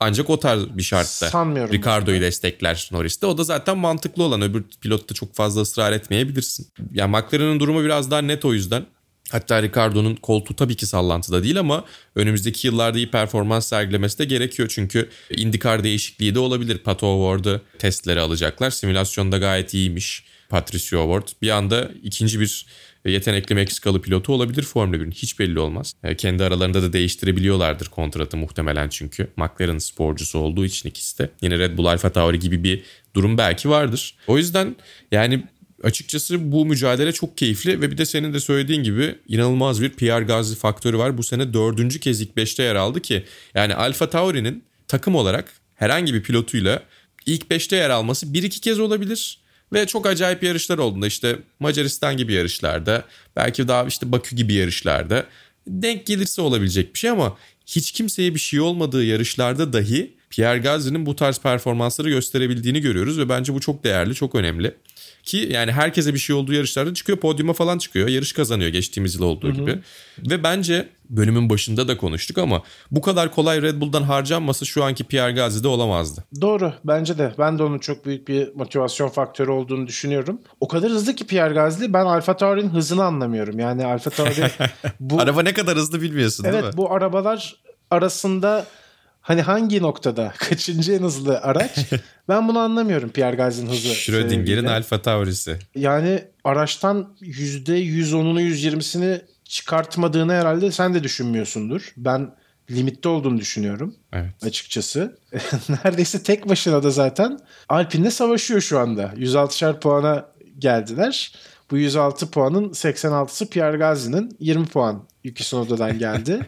Ancak o tarz bir şartta Sanmıyorum. Ricardo'yu destekler Norris'te. O da zaten mantıklı olan. Öbür pilotta çok fazla ısrar etmeyebilirsin. Yani McLaren'ın durumu biraz daha net o yüzden. Hatta Ricardo'nun koltuğu tabii ki sallantıda değil ama önümüzdeki yıllarda iyi performans sergilemesi de gerekiyor. Çünkü IndyCar değişikliği de olabilir. Pato Ward'ı testleri alacaklar. Simülasyonda gayet iyiymiş Patricio Ward. Bir anda ikinci bir yetenekli Meksikalı pilotu olabilir Formula 1'in. Hiç belli olmaz. E, Kendi aralarında da değiştirebiliyorlardır kontratı muhtemelen çünkü. McLaren sporcusu olduğu için ikisi de. Yine Red Bull Alfa Tauri gibi bir durum belki vardır. O yüzden yani açıkçası bu mücadele çok keyifli ve bir de senin de söylediğin gibi inanılmaz bir Pierre Gasly faktörü var. Bu sene dördüncü kez ilk beşte yer aldı ki yani Alfa Tauri'nin takım olarak herhangi bir pilotuyla ilk beşte yer alması bir iki kez olabilir. Ve çok acayip yarışlar olduğunda işte Macaristan gibi yarışlarda belki daha işte Bakü gibi yarışlarda denk gelirse olabilecek bir şey ama hiç kimseye bir şey olmadığı yarışlarda dahi Pierre Gasly'nin bu tarz performansları gösterebildiğini görüyoruz ve bence bu çok değerli, çok önemli. Ki yani herkese bir şey olduğu yarışlarda çıkıyor, podyuma falan çıkıyor, yarış kazanıyor geçtiğimiz yıl olduğu gibi. Ve bence bölümün başında da konuştuk ama bu kadar kolay Red Bull'dan harcanması şu anki Pierre Gasly'de olamazdı. Doğru bence de. Ben de onun çok büyük bir motivasyon faktörü olduğunu düşünüyorum. O kadar hızlı ki Pierre Gasly ben Alfa Tauri'nin hızını anlamıyorum. Yani Alfa Tauri bu Araba ne kadar hızlı bilmiyorsun değil mi? Evet bu arabalar arasında hani hangi noktada kaçıncı en hızlı araç ben bunu anlamıyorum Pierre Gasly'nin hızı. Schrödinger'in. Alfa Tauri'si. Yani araçtan %110'unu 120'sini çıkartmadığını herhalde sen de düşünmüyorsundur. Ben limitte olduğunu düşünüyorum Evet. açıkçası. Neredeyse tek başına da zaten Alpine'le savaşıyor şu anda. 106'şer puana geldiler. Bu 106 puanın 86'sı Pierre Gasly'nin 20 puan Yuki Tsunoda'dan geldi.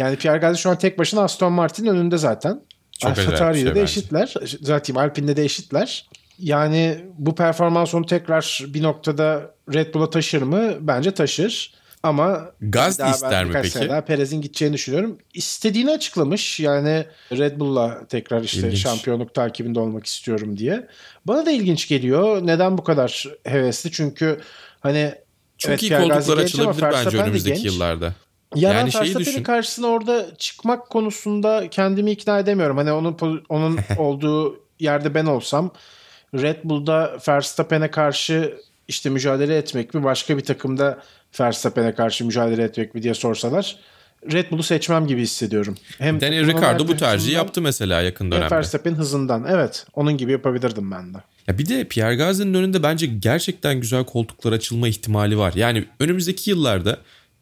Yani Pierre Gasly şu an tek başına Aston Martin'in önünde zaten. Çok Tauri'de şey de eşitler. Zaten Alpine'de de eşitler. Yani bu performans onu tekrar bir noktada Red Bull'a taşır mı? Bence taşır. Ama ben ister mi peki? daha Perez'in gideceğini düşünüyorum. İstediğini açıklamış. Yani Red Bull'la tekrar işte İlginç. şampiyonluk takibinde olmak istiyorum diye. Bana da ilginç geliyor. Neden bu kadar hevesli? Çünkü hani Çok evet, iyi koltuklar açılabilir bence önümüzdeki genç. yıllarda. Ya Yani Verstappen'in karşısına orada çıkmak konusunda kendimi ikna edemiyorum. Hani onun onun olduğu yerde ben olsam Red Bull'da Verstappen'e karşı işte mücadele etmek mi başka bir takımda Verstappen'e karşı mücadele etmek mi diye sorsalar Red Bull'u seçmem gibi hissediyorum. Hem Daniel Ricciardo bu tercihi hızından yaptı mesela yakın dönemde. Verstappen hızından. Evet onun gibi yapabilirdim ben de. Ya bir de Pierre Gasly'nin önünde bence gerçekten güzel koltuklar açılma ihtimali var. Yani önümüzdeki yıllarda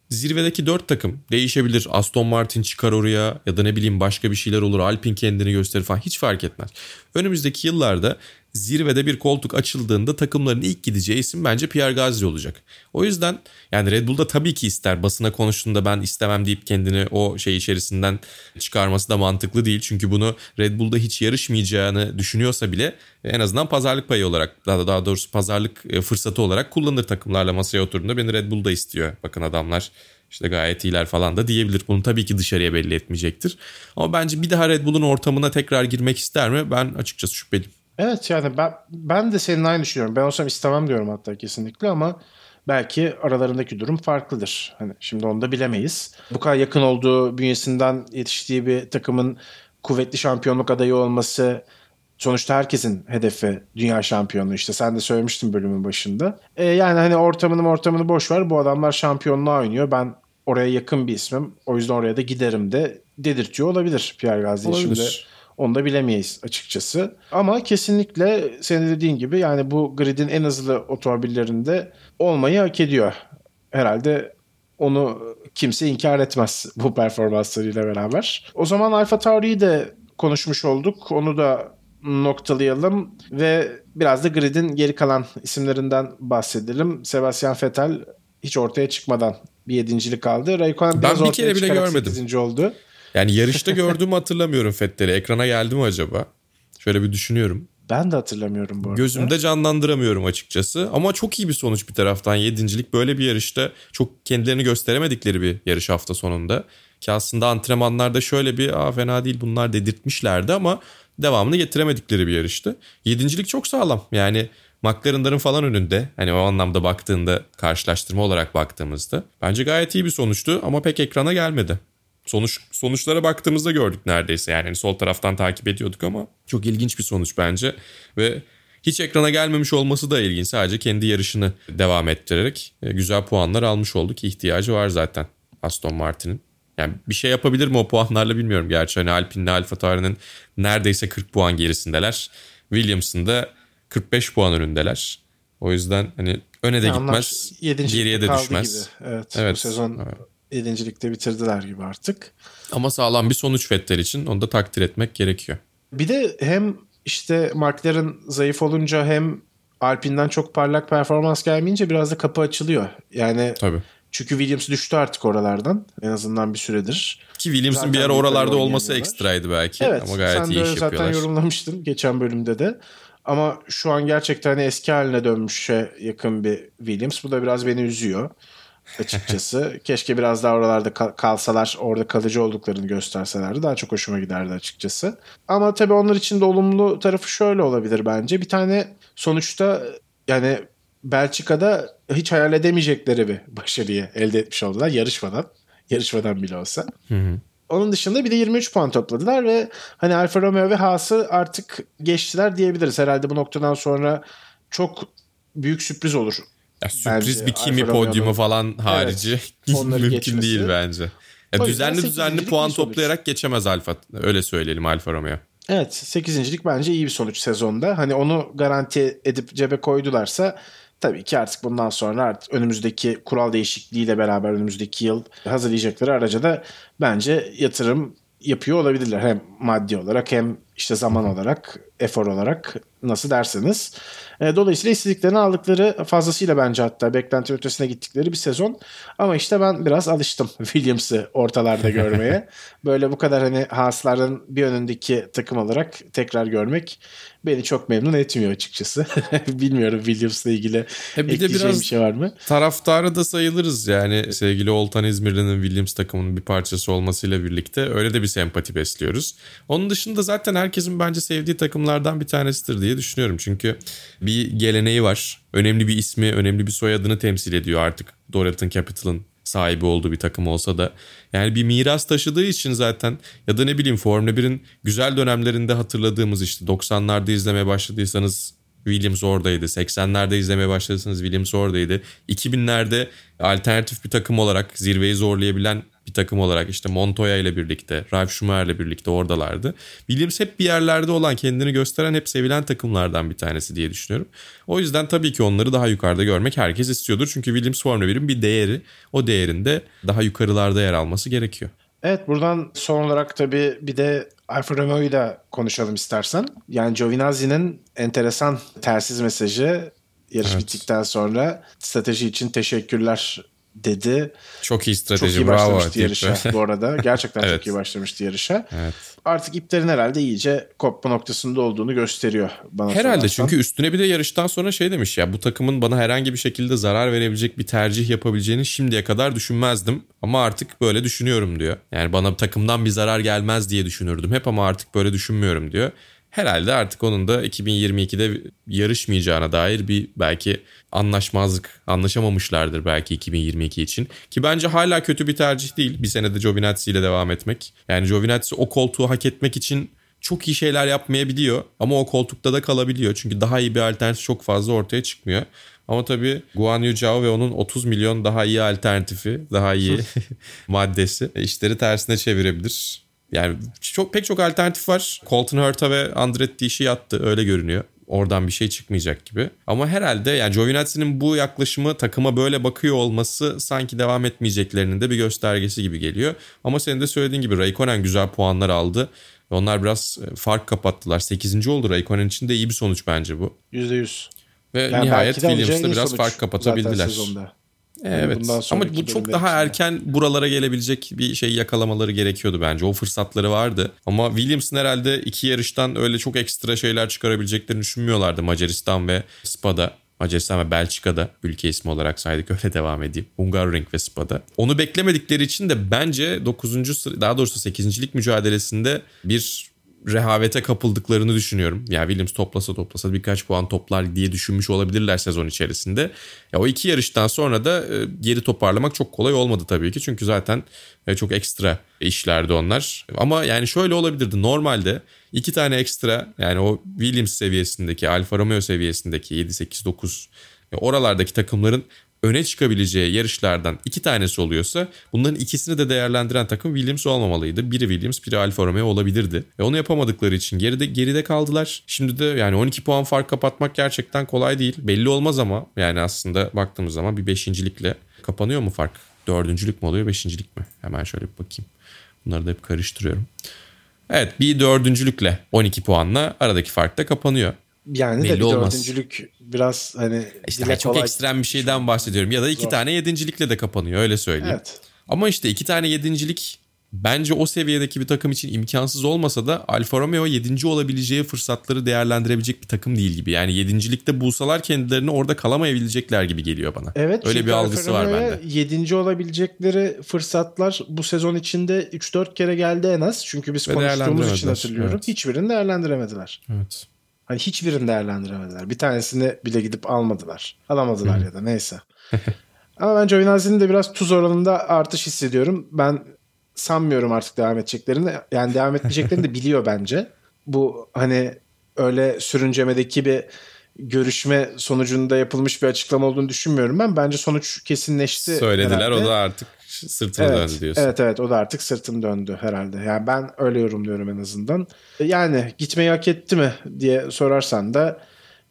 zirvedeki dört takım değişebilir. Aston Martin çıkar oraya ya da ne bileyim başka bir şeyler olur. Alpine kendini gösterir falan hiç fark etmez. Önümüzdeki yıllarda zirvede bir koltuk açıldığında takımların ilk gideceği isim bence Pierre Gasly olacak. O yüzden yani Red Bull'da tabii ki ister. Basına konuştuğunda ben istemem deyip kendini o şey içerisinden çıkarması da mantıklı değil. Çünkü bunu Red Bull'da hiç yarışmayacağını düşünüyorsa bile en azından pazarlık payı olarak daha, daha doğrusu pazarlık e, fırsatı olarak kullanır takımlarla masaya oturduğunda beni Red Bull'da istiyor. Bakın adamlar işte gayet iyiler falan da diyebilir. Bunu tabii ki dışarıya belli etmeyecektir. Ama bence bir daha Red Bull'un ortamına tekrar girmek ister mi? Ben açıkçası şüpheliyim. Evet yani ben, ben de senin aynı düşünüyorum. Ben olsam istemem diyorum hatta kesinlikle ama belki aralarındaki durum farklıdır. Hani şimdi onu da bilemeyiz. Bu kadar yakın olduğu bünyesinden yetiştiği bir takımın kuvvetli şampiyonluk adayı olması sonuçta herkesin hedefi dünya şampiyonu işte sen de söylemiştin bölümün başında. E, yani hani ortamını ortamını boş ver bu adamlar şampiyonluğa oynuyor ben oraya yakın bir ismim o yüzden oraya da giderim de dedirtiyor olabilir Pierre Gasly Olabilir. şimdi. Onu da bilemeyiz açıkçası. Ama kesinlikle senin dediğin gibi yani bu gridin en hızlı otomobillerinde olmayı hak ediyor. Herhalde onu kimse inkar etmez bu performanslarıyla beraber. O zaman Alfa Tauri'yi de konuşmuş olduk. Onu da noktalayalım ve biraz da gridin geri kalan isimlerinden bahsedelim. Sebastian Vettel hiç ortaya çıkmadan bir yedincilik aldı. Raikkonen biraz ben bir ortaya kere bile görmedim. oldu. Yani yarışta gördüğümü hatırlamıyorum Fettel'i. Ekrana geldi mi acaba? Şöyle bir düşünüyorum. Ben de hatırlamıyorum bu arada. Gözümde canlandıramıyorum açıkçası. Ama çok iyi bir sonuç bir taraftan. Yedincilik böyle bir yarışta çok kendilerini gösteremedikleri bir yarış hafta sonunda. Ki aslında antrenmanlarda şöyle bir Aa, fena değil bunlar dedirtmişlerdi ama devamını getiremedikleri bir yarıştı. Yedincilik çok sağlam. Yani McLaren'ların falan önünde. Hani o anlamda baktığında karşılaştırma olarak baktığımızda. Bence gayet iyi bir sonuçtu ama pek ekrana gelmedi. Sonuç sonuçlara baktığımızda gördük neredeyse. Yani hani sol taraftan takip ediyorduk ama çok ilginç bir sonuç bence ve hiç ekrana gelmemiş olması da ilginç. Sadece kendi yarışını devam ettirerek e, güzel puanlar almış oldu ki ihtiyacı var zaten Aston Martin'in. Yani bir şey yapabilir mi o puanlarla bilmiyorum. Gerçi hani Alpine'le Alfa Tauri'nin neredeyse 40 puan gerisindeler. Williams'ın da 45 puan önündeler. O yüzden hani öne de Yani gitmez, geriye de düşmez. Gibi. Evet, Evet, Bu sezon evet. Yedincilikte bitirdiler gibi artık. Ama sağlam bir sonuç Vettel için onu da takdir etmek gerekiyor. Bir de hem işte McLaren zayıf olunca hem Alpine'den çok parlak performans gelmeyince biraz da kapı açılıyor. Yani Tabii. çünkü Williams düştü artık oralardan en azından bir süredir. Ki Williams'ın bir ara oralarda olması ekstraydı belki Evet ama gayet sen iyi de iş zaten yapıyorlar. yorumlamıştın geçen bölümde de. Ama şu an gerçekten hani eski haline dönmüşe yakın bir Williams. Bu da biraz beni üzüyor açıkçası. Keşke biraz daha oralarda kal- kalsalar, orada kalıcı olduklarını gösterselerdi. Daha çok hoşuma giderdi açıkçası. Ama tabii onlar için de olumlu tarafı şöyle olabilir bence. Bir tane sonuçta yani Belçika'da hiç hayal edemeyecekleri bir başarıyı elde etmiş oldular yarışmadan. Yarışmadan bile olsa. Hı hı. Onun dışında bir de 23 puan topladılar ve hani Alfa Romeo ve Haas'ı artık geçtiler diyebiliriz. Herhalde bu noktadan sonra çok büyük sürpriz olur. Ya sürpriz Bence bir kimi Alfa podyumu falan harici onları mümkün geçmesi. değil bence. Ya düzenli düzenli puan toplayarak geçemez Alfa. Öyle söyleyelim Alfa Romeo. Evet 8.lik bence iyi bir sonuç sezonda. Hani onu garanti edip cebe koydularsa tabii ki artık bundan sonra artık önümüzdeki kural değişikliğiyle beraber önümüzdeki yıl hazırlayacakları araca da bence yatırım yapıyor olabilirler. Hem maddi olarak hem işte zaman olarak, efor olarak nasıl derseniz. E, Dolayısıyla istediklerini aldıkları fazlasıyla bence hatta beklenti ötesine gittikleri bir sezon. Ama işte ben biraz alıştım Williams'ı ortalarda görmeye. Böyle bu kadar hani Haas'ların bir önündeki takım olarak tekrar görmek beni çok memnun etmiyor açıkçası. Bilmiyorum Williams'la ilgili E bir de biraz bir şey var mı? taraftarı da sayılırız yani sevgili Oltan İzmirli'nin Williams takımının bir parçası olmasıyla birlikte öyle de bir sempati besliyoruz. Onun dışında zaten herkesin bence sevdiği takımlardan bir tanesidir diye düşünüyorum. Çünkü bir geleneği var. Önemli bir ismi, önemli bir soyadını temsil ediyor artık Dorilton Capital'ın sahibi olduğu bir takım olsa da. Yani bir miras taşıdığı için zaten ya da ne bileyim Formula 1'in güzel dönemlerinde hatırladığımız işte 90'larda izlemeye başladıysanız Williams oradaydı. 80'lerde izlemeye başladıysanız Williams oradaydı. 2000'lerde alternatif bir takım olarak zirveyi zorlayabilen bir takım olarak işte Montoya ile birlikte, Ralf Schumacher ile birlikte oradalardı. Williams hep bir yerlerde olan, kendini gösteren, hep sevilen takımlardan bir tanesi diye düşünüyorum. O yüzden tabii ki onları daha yukarıda görmek herkes istiyordur. Çünkü Williams Formula 1'in bir değeri. O değerin de daha yukarılarda yer alması gerekiyor. Evet buradan son olarak tabii bir de Alfa Romeo'yu da konuşalım istersen. Yani Giovinazzi'nin enteresan tersiz mesajı yarış Evet. bittikten sonra strateji için teşekkürler dedi. Çok iyi Çok strateji iyi bravo. başlamıştı deyip yarışa bu arada. Gerçekten Evet. çok iyi başlamıştı yarışa. evet. Artık iplerin herhalde iyice kopma noktasında olduğunu gösteriyor bana Herhalde sorarsan. çünkü üstüne bir de yarıştan sonra şey demiş ya bu takımın bana herhangi bir şekilde zarar verebilecek bir tercih yapabileceğini şimdiye kadar düşünmezdim. Ama artık böyle düşünüyorum diyor. Yani bana takımdan bir zarar gelmez diye düşünürdüm hep ama artık böyle düşünmüyorum diyor. Herhalde artık onun da 2022'de yarışmayacağına dair bir belki anlaşmazlık, anlaşamamışlardır belki 2022 için. Ki bence hala kötü bir tercih değil bir senede Giovinazzi ile devam etmek. Yani Giovinazzi o koltuğu hak etmek için çok iyi şeyler yapmayabiliyor ama o koltukta da kalabiliyor. Çünkü daha iyi bir alternatif çok fazla ortaya çıkmıyor. Ama tabii Guan Yu Zhao ve onun 30 milyon daha iyi alternatifi, daha iyi maddesi işleri tersine çevirebilir. Yani çok pek çok alternatif var. Colton Herta ve Andretti işi yattı öyle görünüyor. Oradan bir şey çıkmayacak gibi. Ama herhalde yani Giovinazzi'nin bu yaklaşımı takıma böyle bakıyor olması sanki devam etmeyeceklerinin de bir göstergesi gibi geliyor. Ama senin de söylediğin gibi Raikkonen güzel puanlar aldı. Onlar biraz e, fark kapattılar. 8. oldu Raikkonen için de iyi bir sonuç bence bu. %100. Ve Yani nihayet iyi biraz fark kapatabildiler. Sezonda. Evet ama bu çok daha içinde. erken buralara gelebilecek bir şey yakalamaları gerekiyordu bence. O fırsatları vardı. Ama Williams'ın herhalde iki yarıştan öyle çok ekstra şeyler çıkarabileceklerini düşünmüyorlardı Macaristan ve Spa'da. Macaristan ve Belçika'da ülke ismi olarak saydık öyle devam edeyim. Hungaroring ve Spa'da. Onu beklemedikleri için de bence 9. sıra daha doğrusu 8. lig mücadelesinde bir rehavete kapıldıklarını düşünüyorum. Yani Williams toplasa toplasa birkaç puan toplar diye düşünmüş olabilirler sezon içerisinde. Ya o iki yarıştan sonra da e, geri toparlamak çok kolay olmadı tabii ki. Çünkü zaten e, çok ekstra işlerdi onlar. Ama yani şöyle olabilirdi. Normalde iki tane ekstra yani o Williams seviyesindeki, Alfa Romeo seviyesindeki 7, 8, 9 oralardaki takımların öne çıkabileceği yarışlardan iki tanesi oluyorsa bunların ikisini de değerlendiren takım Williams olmamalıydı. Biri Williams, biri Alfa Romeo olabilirdi. E onu yapamadıkları için geride geride kaldılar. Şimdi de yani 12 puan fark kapatmak gerçekten kolay değil. Belli olmaz ama yani aslında baktığımız zaman bir beşincilikle kapanıyor mu fark? Dördüncülük mü oluyor, beşincilik mi? Hemen şöyle bir bakayım. Bunları da hep karıştırıyorum. Evet bir dördüncülükle 12 puanla aradaki fark da kapanıyor. Yani Belli de bir olmaz. dördüncülük biraz hani işte çok kolay ekstrem bir şeyden bahsediyorum. Ya da iki Zor. tane yedincilikle de kapanıyor öyle söyleyeyim. Evet. Ama işte iki tane yedincilik bence o seviyedeki bir takım için imkansız olmasa da Alfa Romeo yedinci olabileceği fırsatları değerlendirebilecek bir takım değil gibi. Yani yedincilikte bulsalar kendilerini orada kalamayabilecekler gibi geliyor bana. Evet. Öyle bir algısı var bende. Yedinci olabilecekleri fırsatlar bu sezon içinde 3-4 kere geldi en az. Çünkü biz Ve konuştuğumuz için hatırlıyorum. Evet. Hiçbirini değerlendiremediler. Evet. Hani hiçbirini değerlendiremediler. Bir tanesini bile gidip almadılar. Alamadılar ya da neyse. Ama ben Giovinazzi'nin de biraz tuz oranında artış hissediyorum. Ben sanmıyorum artık devam edeceklerini. Yani devam etmeyeceklerini de biliyor bence. Bu hani öyle sürüncemedeki bir görüşme sonucunda yapılmış bir açıklama olduğunu düşünmüyorum ben. Bence sonuç kesinleşti. Söylediler herhalde. o da artık sırtını evet, döndü diyorsun. Evet evet o da artık sırtını döndü herhalde. Yani ben öyle yorumluyorum en azından. Yani gitmeyi hak etti mi diye sorarsan da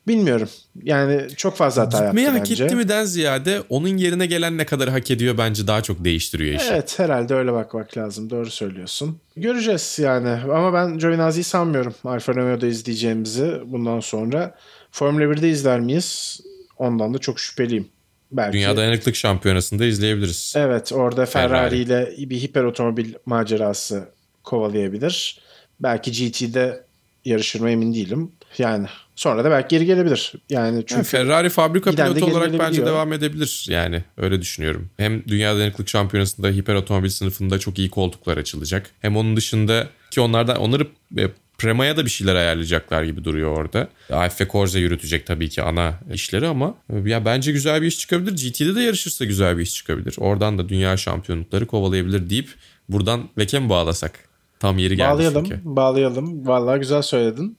bilmiyorum. Yani çok fazla hata Gitmeyi yaptı bence. Hak etti mi den ziyade onun yerine gelen ne kadar hak ediyor bence daha çok değiştiriyor işi. Evet herhalde öyle bakmak lazım. Doğru söylüyorsun. Göreceğiz yani. Ama ben Giovinazzi'yi sanmıyorum Alfa Romeo'da izleyeceğimizi bundan sonra. Formula 1'de izler miyiz? Ondan da çok şüpheliyim. Belki. Dünya Dayanıklık Şampiyonası'nda izleyebiliriz. Evet orada Ferrari, Ferrari ile bir hiper otomobil macerası kovalayabilir. Belki GT'de yarışır mı emin değilim. Yani sonra da belki geri gelebilir. Yani çünkü yani Ferrari fabrika pilotu olarak bence devam edebilir. Yani öyle düşünüyorum. Hem Dünya Dayanıklık Şampiyonası'nda hiper otomobil sınıfında çok iyi koltuklar açılacak. Hem onun dışında ki onlardan onları e, Prema'ya da bir şeyler ayarlayacaklar gibi duruyor orada. AF Corsa yürütecek tabii ki ana işleri ama e, ya bence güzel bir iş çıkabilir. GT'de de yarışırsa güzel bir iş çıkabilir. Oradan da dünya şampiyonlukları kovalayabilir deyip buradan Veke mi bağlasak? Tam yeri geldi bağlayalım, çünkü. Bağlayalım. Vallahi güzel söyledin.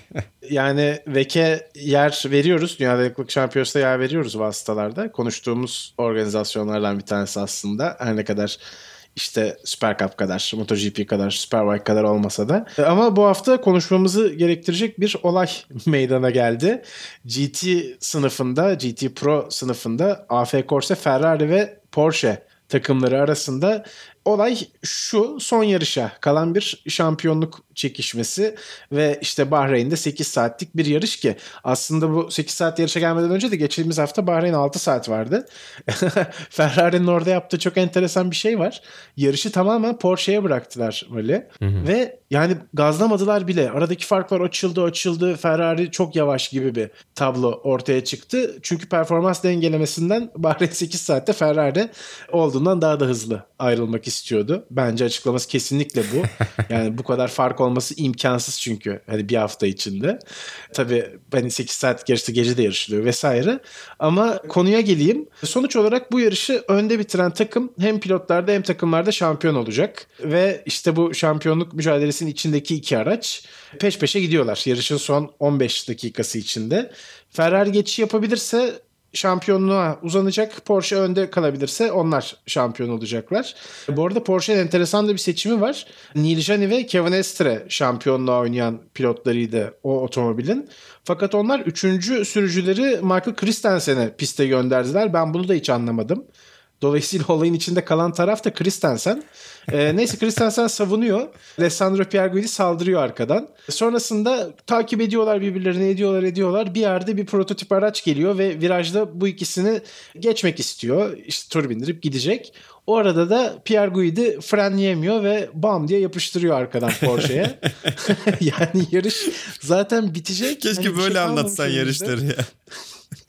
yani Veke yer veriyoruz. Dünya Dayanıklık Şampiyonası'nda yer veriyoruz vasıtalarda. Konuştuğumuz organizasyonlardan bir tanesi aslında. Her ne kadar işte Super Cup kadar, MotoGP kadar, Superbike kadar olmasa da. Ama bu hafta konuşmamızı gerektirecek bir olay meydana geldi. GT sınıfında, GT Pro sınıfında AF Corse, Ferrari ve Porsche takımları arasında olay şu son yarışa kalan bir şampiyonluk çekişmesi ve işte Bahreyn'de 8 saatlik bir yarış ki aslında bu 8 saat yarışa gelmeden önce de geçtiğimiz hafta Bahreyn 6 saat vardı. Ferrari'nin orada yaptığı çok enteresan bir şey var. Yarışı tamamen Porsche'ye bıraktılar böyle ve yani gazlamadılar bile. Aradaki farklar açıldı açıldı. Ferrari çok yavaş gibi bir tablo ortaya çıktı. Çünkü performans dengelemesinden Bahreyn 8 saatte Ferrari olduğundan daha da hızlı ayrılmak istiyordu. Bence açıklaması kesinlikle bu. Yani bu kadar fark olması imkansız çünkü hani bir hafta içinde. Tabii hani 8 saat yarışta gece de yarışılıyor vesaire. Ama konuya geleyim. Sonuç olarak bu yarışı önde bitiren takım hem pilotlarda hem takımlarda şampiyon olacak. Ve işte bu şampiyonluk mücadelesinin içindeki iki araç peş peşe gidiyorlar. Yarışın son 15 dakikası içinde. Ferrari geçiş yapabilirse şampiyonluğa uzanacak. Porsche önde kalabilirse onlar şampiyon olacaklar. Bu arada Porsche'nin enteresan da bir seçimi var. Neil Jani ve Kevin Estre şampiyonluğa oynayan pilotlarıydı o otomobilin. Fakat onlar üçüncü sürücüleri Michael Christensen'e piste gönderdiler. Ben bunu da hiç anlamadım. Dolayısıyla olayın içinde kalan taraf da Christensen. Ee, neyse Christensen savunuyor. Alessandro Pierguidi saldırıyor arkadan. Sonrasında takip ediyorlar birbirlerini ediyorlar ediyorlar. Bir yerde bir prototip araç geliyor ve virajda bu ikisini geçmek istiyor. İşte tur bindirip gidecek. O arada da Pierre Guidi frenleyemiyor ve bam diye yapıştırıyor arkadan Porsche'ye. yani yarış zaten bitecek. Keşke hani böyle şey anlatsan yarışları ya.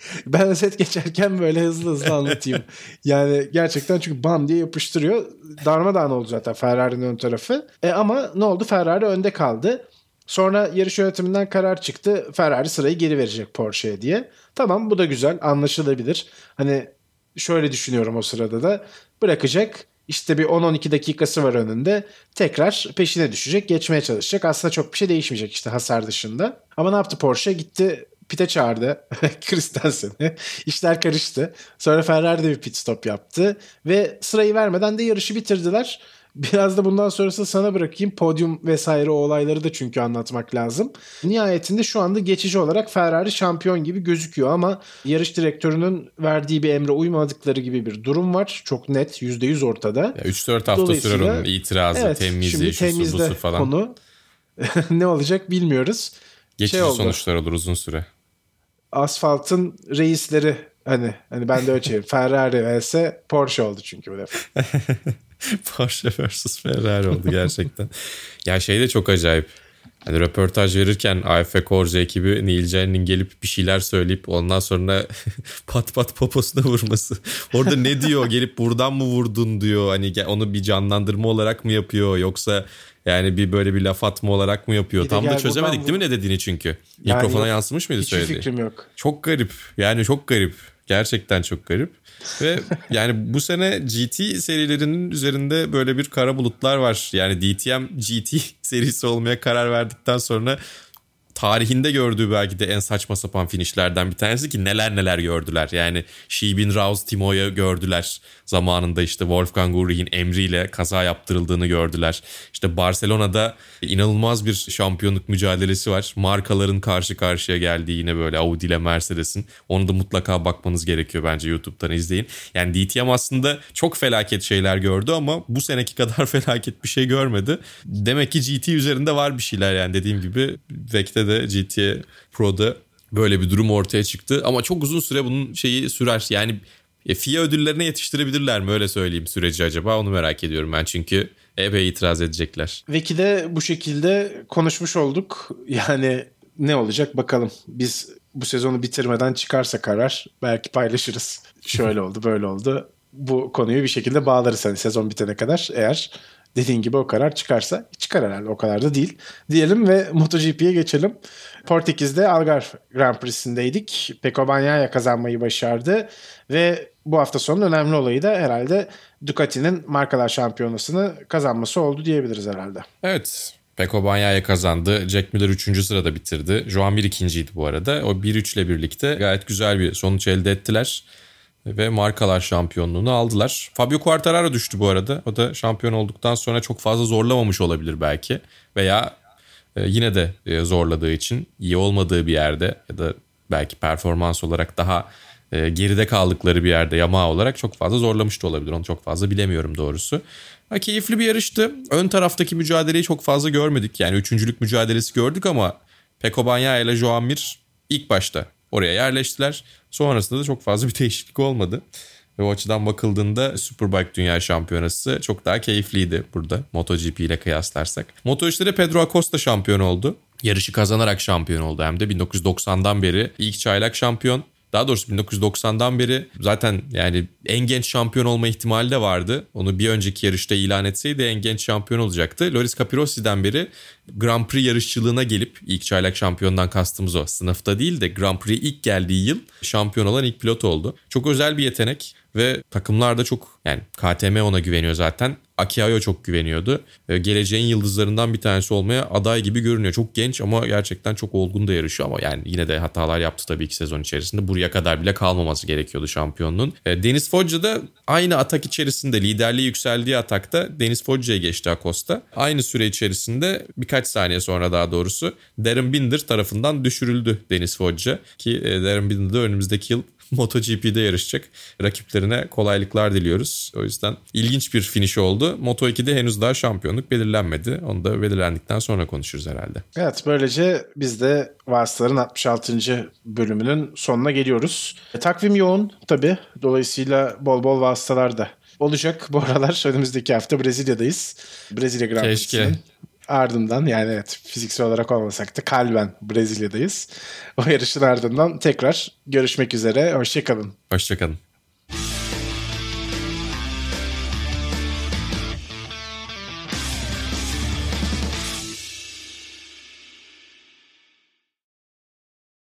ben set geçerken böyle hızlı hızlı anlatayım. yani gerçekten çünkü bam diye yapıştırıyor. Darmadağın oldu zaten Ferrari'nin ön tarafı. E ama ne oldu? Ferrari önde kaldı. Sonra yarış yönetiminden karar çıktı. Ferrari sırayı geri verecek Porsche'ye diye. Tamam bu da güzel anlaşılabilir. Hani şöyle düşünüyorum o sırada da bırakacak. İşte bir 10-12 dakikası var önünde. Tekrar peşine düşecek, geçmeye çalışacak. Aslında çok bir şey değişmeyecek işte hasar dışında. Ama ne yaptı Porsche? Gitti pite çağırdı Christensen'i. İşler karıştı. Sonra Ferrari de bir pit stop yaptı. Ve sırayı vermeden de yarışı bitirdiler. Biraz da bundan sonrası sana bırakayım. Podyum vesaire o olayları da çünkü anlatmak lazım. Nihayetinde şu anda geçici olarak Ferrari şampiyon gibi gözüküyor ama yarış direktörünün verdiği bir emre uymadıkları gibi bir durum var. Çok net %100 ortada. 3-4 hafta sürer onun itirazı, evet, temizliği, şusu busu falan. konu ne olacak bilmiyoruz. Geçici şey sonuçlar olur uzun süre. Asfaltın reisleri hani hani ben de öyle çevireyim. Ferrari vs Porsche oldu çünkü bu defa. Porsche vs Ferrari oldu gerçekten. ya şey de çok acayip. Hani röportaj verirken AF Corse ekibi Neil Jenning'in gelip bir şeyler söyleyip ondan sonra pat pat poposuna vurması. Orada ne diyor? Gelip buradan mı vurdun diyor. Hani onu bir canlandırma olarak mı yapıyor yoksa yani bir böyle bir laf atma olarak mı yapıyor? Bir Tam da çözemedik değil mi ne dediğini çünkü. Yani Mikrofona yansımış mıydı söylediği? Hiç fikrim yok. Çok garip. Yani çok garip. Gerçekten çok garip. Ve yani bu sene GT serilerinin üzerinde böyle bir kara bulutlar var. Yani DTM GT serisi olmaya karar verdikten sonra tarihinde gördüğü belki de en saçma sapan finişlerden bir tanesi ki neler neler gördüler. Yani Shibin Rouse Timo'ya gördüler. Zamanında işte Wolfgang Ulrich'in emriyle kaza yaptırıldığını gördüler. İşte Barcelona'da inanılmaz bir şampiyonluk mücadelesi var. Markaların karşı karşıya geldiği yine böyle Audi ile Mercedes'in. Onu da mutlaka bakmanız gerekiyor bence YouTube'dan izleyin. Yani DTM aslında çok felaket şeyler gördü ama bu seneki kadar felaket bir şey görmedi. Demek ki GT üzerinde var bir şeyler yani dediğim gibi Vec'te de GTA Pro'da böyle bir durum ortaya çıktı. Ama çok uzun süre bunun şeyi sürer. Yani FIA ödüllerine yetiştirebilirler mi öyle söyleyeyim süreci acaba onu merak ediyorum ben çünkü epey itiraz edecekler. Veki de bu şekilde konuşmuş olduk. Yani ne olacak bakalım. Biz bu sezonu bitirmeden çıkarsa karar belki paylaşırız. Şöyle oldu böyle oldu. Bu konuyu bir şekilde bağlarız hani sezon bitene kadar eğer dediğin gibi o karar çıkarsa çıkar herhalde o kadar da değil. Diyelim ve MotoGP'ye geçelim. Portekiz'de Algarve Grand Prix'sindeydik. Peko Bagnaia kazanmayı başardı ve bu hafta sonu önemli olayı da herhalde Ducati'nin markalar şampiyonasını kazanması oldu diyebiliriz herhalde. Evet. Peko Bagnaia kazandı. Jack Miller 3. sırada bitirdi. Joan Mir ikinciydi bu arada. O 1-3 ile birlikte gayet güzel bir sonuç elde ettiler ve markalar şampiyonluğunu aldılar. Fabio Quartararo düştü bu arada. O da şampiyon olduktan sonra çok fazla zorlamamış olabilir belki. Veya e, yine de e, zorladığı için iyi olmadığı bir yerde ya da belki performans olarak daha e, geride kaldıkları bir yerde Yamaha olarak çok fazla zorlamış da olabilir. Onu çok fazla bilemiyorum doğrusu. Ha, keyifli bir yarıştı. Ön taraftaki mücadeleyi çok fazla görmedik. Yani üçüncülük mücadelesi gördük ama Peko Bagnaia ile Joan Mir ilk başta oraya yerleştiler. Sonrasında da çok fazla bir değişiklik olmadı. Ve o açıdan bakıldığında Superbike Dünya Şampiyonası çok daha keyifliydi burada MotoGP ile kıyaslarsak. Moto işleri Pedro Acosta şampiyon oldu. Yarışı kazanarak şampiyon oldu hem de 1990'dan beri ilk çaylak şampiyon. Daha doğrusu 1990'dan beri zaten yani en genç şampiyon olma ihtimali de vardı. Onu bir önceki yarışta ilan etseydi en genç şampiyon olacaktı. Loris Capirossi'den beri Grand Prix yarışçılığına gelip ilk çaylak şampiyondan kastımız o. Sınıfta değil de Grand Prix ilk geldiği yıl şampiyon olan ilk pilot oldu. Çok özel bir yetenek ve takımlar da çok yani KTM ona güveniyor zaten. Akiayo çok güveniyordu. Geleceğin yıldızlarından bir tanesi olmaya aday gibi görünüyor. Çok genç ama gerçekten çok olgun da yarışıyor ama yani yine de hatalar yaptı tabii ki sezon içerisinde. Buraya kadar bile kalmaması gerekiyordu şampiyonluğun. E, Deniz Foggia da aynı atak içerisinde liderliği yükseldiği atakta Deniz Foggia'ya geçti Acosta. Aynı süre içerisinde birkaç saniye sonra daha doğrusu Darren Binder tarafından düşürüldü Deniz Foggia ki e, Darren Binder de önümüzdeki yıl MotoGP'de yarışacak. Rakiplerine kolaylıklar diliyoruz. O yüzden ilginç bir finish oldu. Moto2'de henüz daha şampiyonluk belirlenmedi. Onu da belirlendikten sonra konuşuruz herhalde. Evet böylece biz de Vasıtaların 66. bölümünün sonuna geliyoruz. E, takvim yoğun tabii. Dolayısıyla bol bol vasıtalar da olacak. Bu aralar önümüzdeki hafta Brezilya'dayız. Brezilya Grand Prix'sinin ardından yani evet fiziksel olarak olmasak da kalben Brezilya'dayız. O yarışın ardından tekrar görüşmek üzere. Hoşçakalın. Hoşçakalın.